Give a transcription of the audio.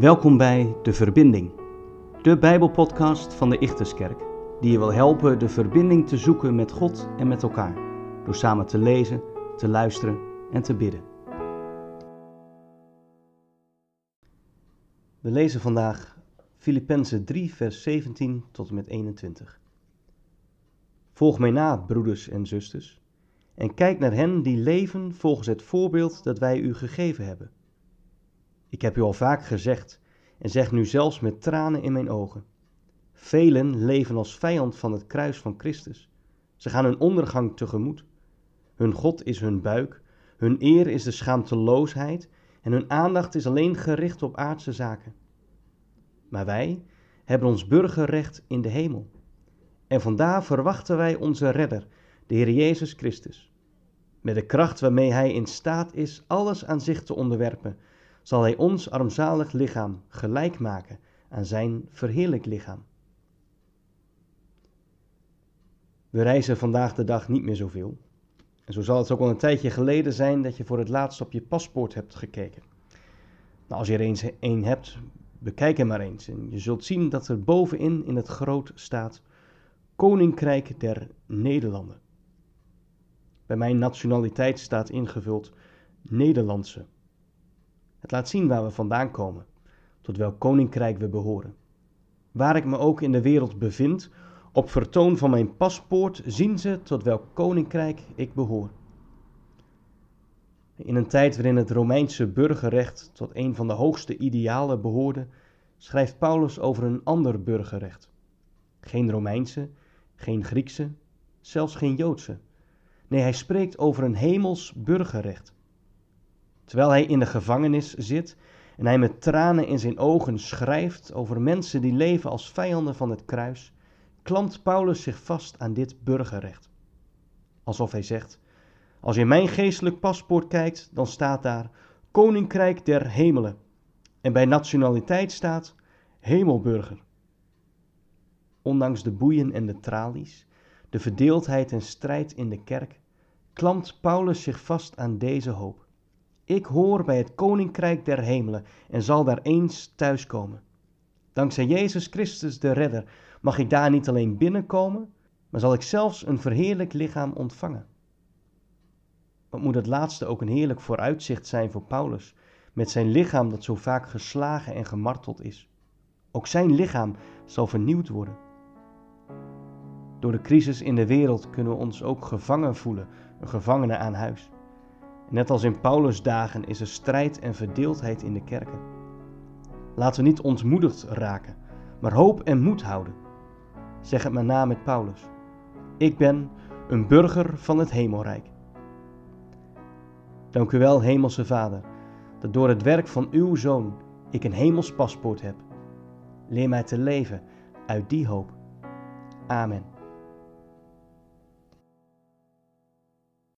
Welkom bij De Verbinding, de Bijbelpodcast van de Ichterskerk, die je wil helpen de verbinding te zoeken met God en met elkaar, door samen te lezen, te luisteren en te bidden. We lezen vandaag Filippenzen 3, vers 17 tot en met 21. Volg mij na, broeders en zusters, en kijk naar hen die leven volgens het voorbeeld dat wij u gegeven hebben. Ik heb u al vaak gezegd en zeg nu zelfs met tranen in mijn ogen. Velen leven als vijand van het kruis van Christus. Ze gaan hun ondergang tegemoet. Hun God is hun buik, hun eer is de schaamteloosheid en hun aandacht is alleen gericht op aardse zaken. Maar wij hebben ons burgerrecht in de hemel. En vandaar verwachten wij onze redder, de Heer Jezus Christus. Met de kracht waarmee Hij in staat is alles aan zich te onderwerpen, zal Hij ons armzalig lichaam gelijk maken aan Zijn verheerlijk lichaam. We reizen vandaag de dag niet meer zoveel. En zo zal het ook al een tijdje geleden zijn dat je voor het laatst op je paspoort hebt gekeken. Nou, als je er eens een hebt, bekijk hem maar eens. En je zult zien dat er bovenin in het groot staat Koninkrijk der Nederlanden. Bij mijn nationaliteit staat ingevuld Nederlandse. Het laat zien waar we vandaan komen, tot welk koninkrijk we behoren. Waar ik me ook in de wereld bevind, op vertoon van mijn paspoort zien ze tot welk koninkrijk ik behoor. In een tijd waarin het Romeinse burgerrecht tot een van de hoogste idealen behoorde, schrijft Paulus over een ander burgerrecht. Geen Romeinse, geen Griekse, zelfs geen Joodse. Nee, hij spreekt over een hemels burgerrecht. Terwijl hij in de gevangenis zit en hij met tranen in zijn ogen schrijft over mensen die leven als vijanden van het kruis, klampt Paulus zich vast aan dit burgerrecht. Alsof hij zegt: Als je mijn geestelijk paspoort kijkt, dan staat daar Koninkrijk der Hemelen. En bij nationaliteit staat Hemelburger. Ondanks de boeien en de tralies, de verdeeldheid en strijd in de kerk, klampt Paulus zich vast aan deze hoop. Ik hoor bij het koninkrijk der hemelen en zal daar eens thuiskomen. Dankzij Jezus Christus de Redder mag ik daar niet alleen binnenkomen, maar zal ik zelfs een verheerlijk lichaam ontvangen. Wat moet het laatste ook een heerlijk vooruitzicht zijn voor Paulus, met zijn lichaam dat zo vaak geslagen en gemarteld is. Ook zijn lichaam zal vernieuwd worden. Door de crisis in de wereld kunnen we ons ook gevangen voelen, een gevangene aan huis. Net als in Paulus' dagen is er strijd en verdeeldheid in de kerken. Laten we niet ontmoedigd raken, maar hoop en moed houden. Zeg het maar na met Paulus. Ik ben een burger van het hemelrijk. Dank u wel, Hemelse Vader, dat door het werk van uw Zoon ik een hemels paspoort heb. Leer mij te leven uit die hoop. Amen.